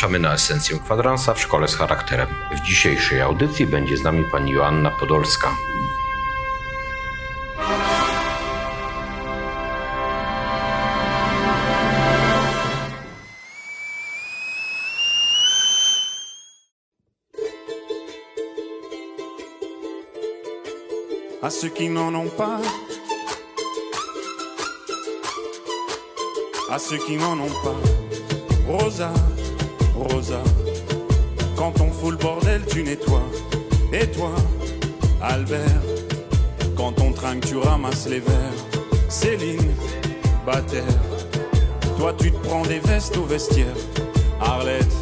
Zapraszamy na esencję kwadransa w szkole z charakterem. W dzisiejszej audycji będzie z nami pani Joanna Podolska. à ceux qui n'en ont pas, à ceux qui n'en ont pas. Rosa, Rosa, quand on fout le bordel, tu nettoies. Et toi, Albert, quand on trinque, tu ramasses les verres. Céline, Bataire, toi tu te prends des vestes au vestiaire. Arlette,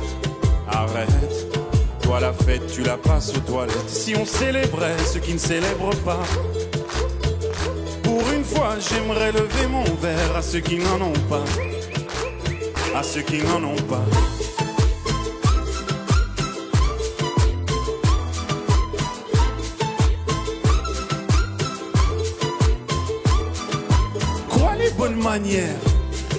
arrête. Toi la fête, tu la passes aux toilettes. Si on célébrait ceux qui ne célèbrent pas. Pour une fois, j'aimerais lever mon verre à ceux qui n'en ont pas. À ceux qui n'en ont pas.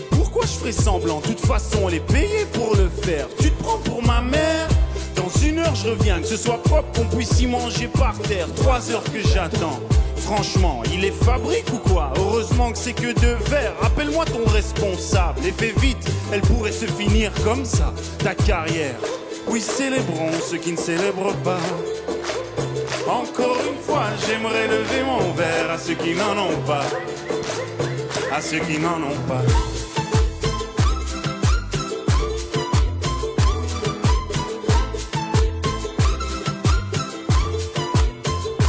Pourquoi je ferais semblant? De toute façon, elle est payée pour le faire. Tu te prends pour ma mère? Dans une heure, je reviens, que ce soit propre, qu'on puisse y manger par terre. Trois heures que j'attends. Franchement, il est fabrique ou quoi? Heureusement que c'est que deux verres. Rappelle-moi ton responsable et fais vite, elle pourrait se finir comme ça, ta carrière. Oui, célébrons ceux qui ne célèbrent pas. Encore une fois, j'aimerais lever mon verre à ceux qui n'en ont pas. À ceux qui n'en ont pas.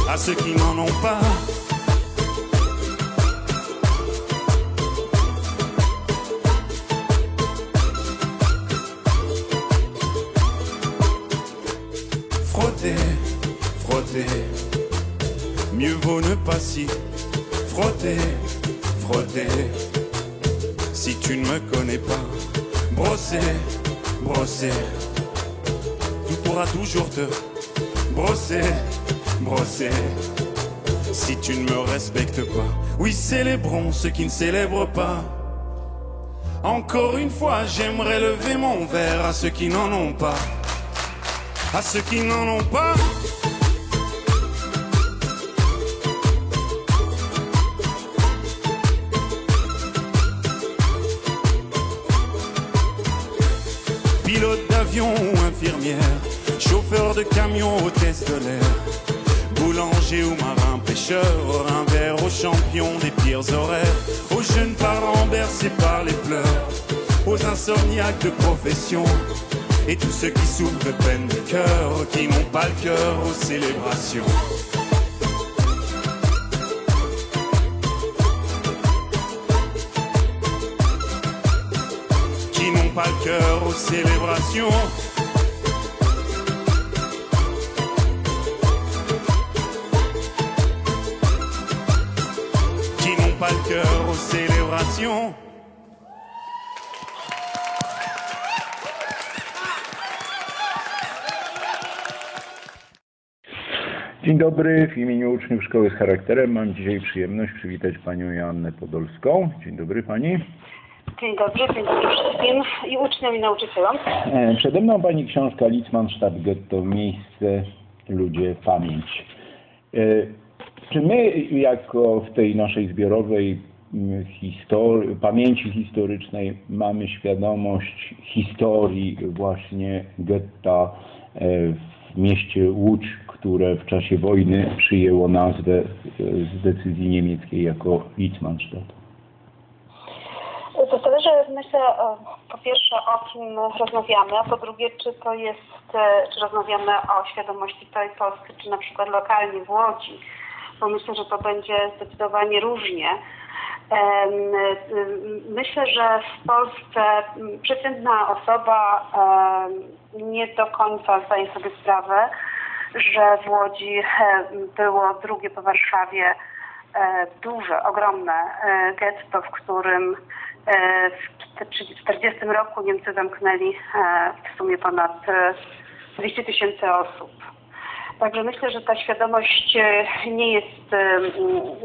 À ceux qui n'en ont pas. Frotter, frotter. Mieux vaut ne pas si frotter, frotter. Si tu ne me connais pas, brosser, brosser. Tu pourras toujours te brosser, brosser. Si tu ne me respectes pas, oui, célébrons ceux qui ne célèbrent pas. Encore une fois, j'aimerais lever mon verre à ceux qui n'en ont pas. À ceux qui n'en ont pas. Pilote d'avion ou infirmière, chauffeur de camion, hôtesse de l'air, boulanger ou marin pêcheur, un verre aux champions des pires horaires, aux jeunes parents bercés par les pleurs, aux insomniaques de profession, et tous ceux qui souffrent de peine de cœur, qui n'ont pas le cœur aux célébrations. Pas le cœur aux célébrations. Qui n'ont pas le cœur aux célébrations. Dzień dobry, w imieniu uczniów Szkoły z Charakterem mam dzisiaj przyjemność przywitać Panią Joannę Podolską. Dzień dobry Pani. Dzień dobry, dzień dobry wszystkim i uczniom i nauczycielom. E, Przede mną Pani książka Litzmannstadt Getto, miejsce, ludzie, pamięć. E, Czy my jako w tej naszej zbiorowej mm, histor- pamięci historycznej mamy świadomość historii właśnie getta e, w mieście Łódź, które w czasie wojny przyjęło nazwę z decyzji niemieckiej jako Litzmannstadt? Zależy, myślę, o, po pierwsze o kim rozmawiamy, a po drugie, czy to jest, e, czy rozmawiamy o świadomości całej Polski, czy na przykład lokalnie w Łodzi, bo myślę, że to będzie zdecydowanie różnie. Ym, Myślę, że w Polsce przeciętna osoba nie do końca zdaje sobie sprawę, że w Łodzi było drugie po Warszawie e, duże, ogromne e, getto, w którym e, w 1940 roku Niemcy zamknęli e, w sumie ponad e, 200 tysięcy osób. Także myślę, że ta świadomość e, nie jest, e,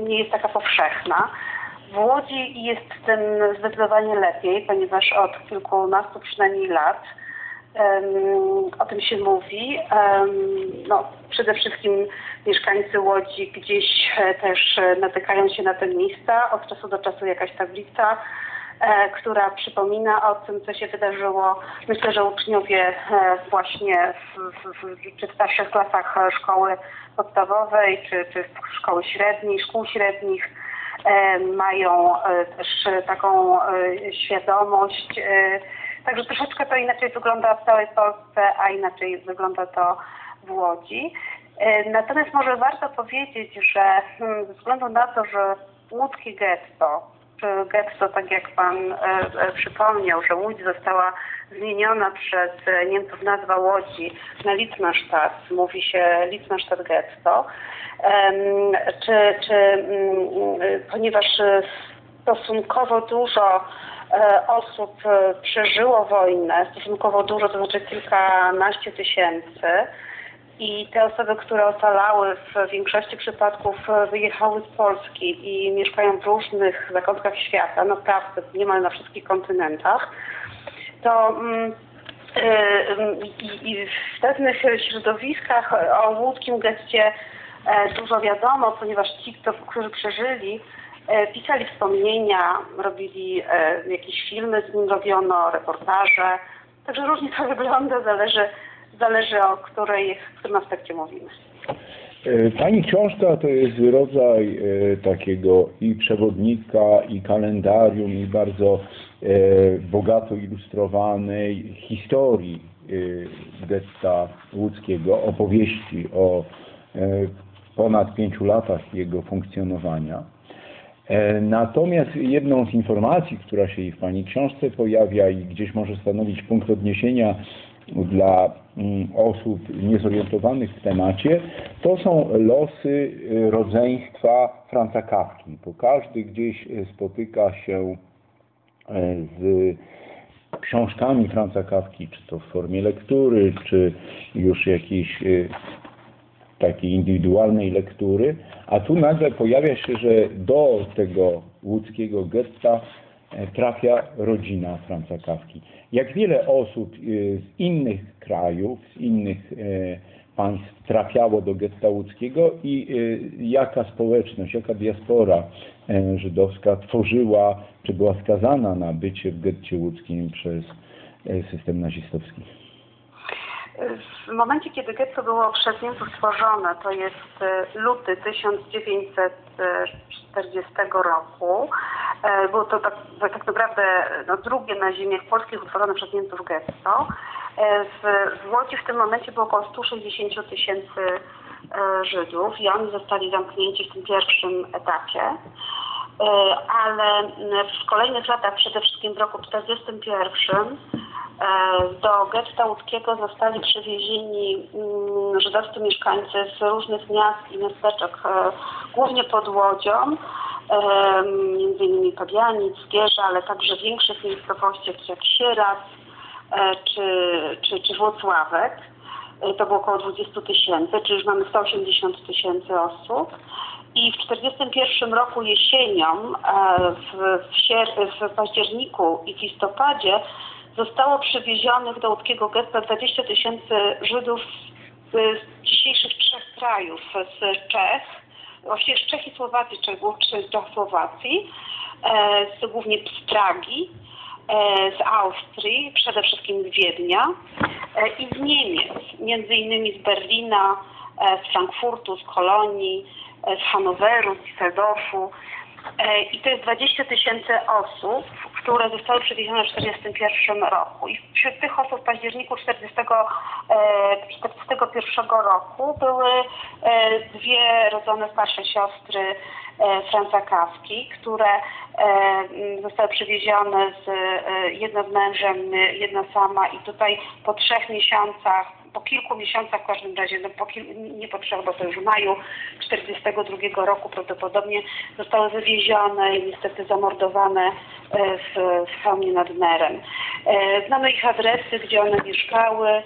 nie jest taka powszechna. W Łodzi jest tym zdecydowanie lepiej, ponieważ od kilkunastu przynajmniej lat em, o tym się mówi. Em, No, przede wszystkim mieszkańcy Łodzi gdzieś e, też e, natykają się na te miejsca. Od czasu do czasu jakaś tablica, e, która przypomina o tym, co się wydarzyło. Myślę, że uczniowie e, właśnie w, w, w, czy w starszych klasach e, szkoły podstawowej, czy, czy szkoły średniej, szkół średnich e, mają e, też e, taką e, świadomość. e, Także troszeczkę to inaczej wygląda w całej Polsce, a inaczej wygląda to w Łodzi. E, Natomiast może warto powiedzieć, że hmm, ze względu na to, że łódzkie getto, getto, tak jak Pan e, e, przypomniał, że Łódź została zmieniona przez e, Niemców nazwa Łodzi na Litzmannstadt, mówi się Litzmannstadt getto, czy, czy mm, e, ponieważ e, stosunkowo dużo e, osób e, przeżyło wojnę, stosunkowo dużo, to znaczy kilkanaście tysięcy. I te osoby, które ocalały w większości przypadków wyjechały z Polski i mieszkają w różnych zakątkach świata, naprawdę niemal na wszystkich kontynentach, to mm, y, y, i, i w pewnych środowiskach o łódzkim getcie e, dużo wiadomo, ponieważ ci, którzy przeżyli, e, pisali wspomnienia, robili e, jakieś filmy z nim robiono, reportaże. Także różnie to wygląda, zależy, zależy o której, w którym aspekcie mówimy. E, Pani książka to jest rodzaj e, takiego i przewodnika, i kalendarium, i bardzo e, bogato ilustrowanej historii getta łódzkiego, opowieści o ponad pięciu latach jego funkcjonowania. Natomiast jedną z informacji, która się i w Pani książce pojawia i gdzieś może stanowić punkt odniesienia dla mm, osób niezorientowanych w temacie, to są losy e, rodzeństwa Franca Kawki, bo każdy gdzieś e, spotyka się e, z książkami Franca Kawki, czy to w formie lektury, czy już jakiejś takiej indywidualnej lektury, a tu nagle pojawia się, że do tego łódzkiego getta trafia rodzina Franca Kawki. Jak wiele osób e, z innych krajów, z innych e, państw trafiało do getta łódzkiego i e, jaka społeczność, jaka diaspora e, żydowska tworzyła, czy była skazana na bycie w getcie łódzkim przez e, system nazistowski. W momencie, kiedy getto było przez Niemców stworzone, to jest e, luty 1940 roku, e, było to tak, tak naprawdę no, drugie na ziemiach polskich utworzone przez Niemców getto. E, W, Łodzi w tym momencie było około 160 tysięcy Żydów i oni zostali zamknięci w tym pierwszym etapie. Ale w kolejnych latach, przede wszystkim w roku 1941, do getta łódzkiego zostali przywiezieni mm, żydowscy mieszkańcy z różnych miast i miasteczek, e, głównie pod Łodzią, e, między innymi Pabianic, Gierza, ale także większych miejscowości jak Sieradz e, czy, czy, czy Włocławek. E, To było około 20 tysięcy, czyli już mamy 180 tysięcy osób. I w 1941 roku jesienią, e, w, w, w październiku i w listopadzie zostało przywiezionych do łódzkiego getta 20 tysięcy Żydów z, dzisiejszych trzech krajów, z Czech, właściwie z Czech i Słowacji, czy Czechosłowacji, e, z, głównie z Pragi, e, z Austrii, przede wszystkim z Wiednia e, i z Niemiec, między innymi z Berlina, z Frankfurtu, z Kolonii, z Hanoweru, z Düsseldorfu. I to jest 20 tysięcy osób, które zostały przewiezione w 1941 roku. I wśród tych osób w październiku 40, e, 41 roku były e, dwie rodzone starsze siostry e, Franca Kawki, które zostały przewiezione z, jedna z mężem, e, jedna sama i tutaj po trzech miesiącach po kilku miesiącach w każdym razie, no po kil, nie po trzech, bo to już w maju 1942 roku prawdopodobnie zostały wywiezione i niestety zamordowane e, w, w nad Nerem. E, Znamy ich adresy, gdzie one mieszkały,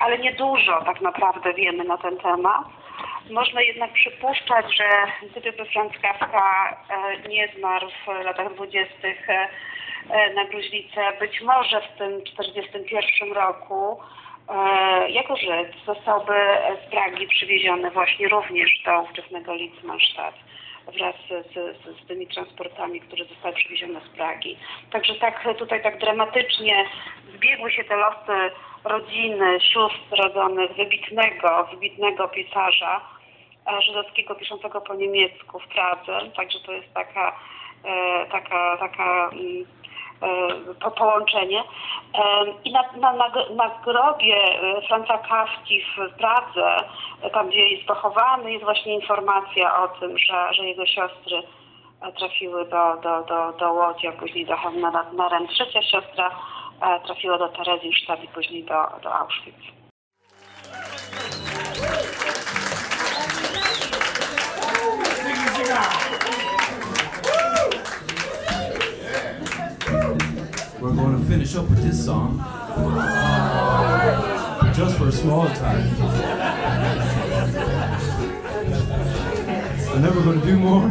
ale niedużo tak naprawdę wiemy na ten temat. Można jednak przypuszczać, że gdyby Franz Kafka e, nie zmarł w latach dwudziestych na gruźlicę, być może w tym 1941 roku jako Żyd zostałby z Pragi przywieziony właśnie również do ówczesnego Litzmannstadt wraz z, z, z tymi transportami, które zostały przywiezione z Pragi. Także tak tutaj tak dramatycznie zbiegły się te losy rodziny, sióstr rodzonych wybitnego, wybitnego pisarza e, żydowskiego piszącego po niemiecku w Pradze. Także to jest taka, e, taka, taka mm, e, po, połączenie. I na, na, na, na grobie e, Franca Kawki w Pradze, e, tam gdzie jest pochowany, jest właśnie informacja o tym, że, że jego siostry e, trafiły do, do, do, do Łodzi, a później do Chełmna nad Nerem. Trzecia siostra trafiła do Terezjsztab i później do, do Auschwitz. Finish up with this song. Uh, just for a small time. I'm never going to do more.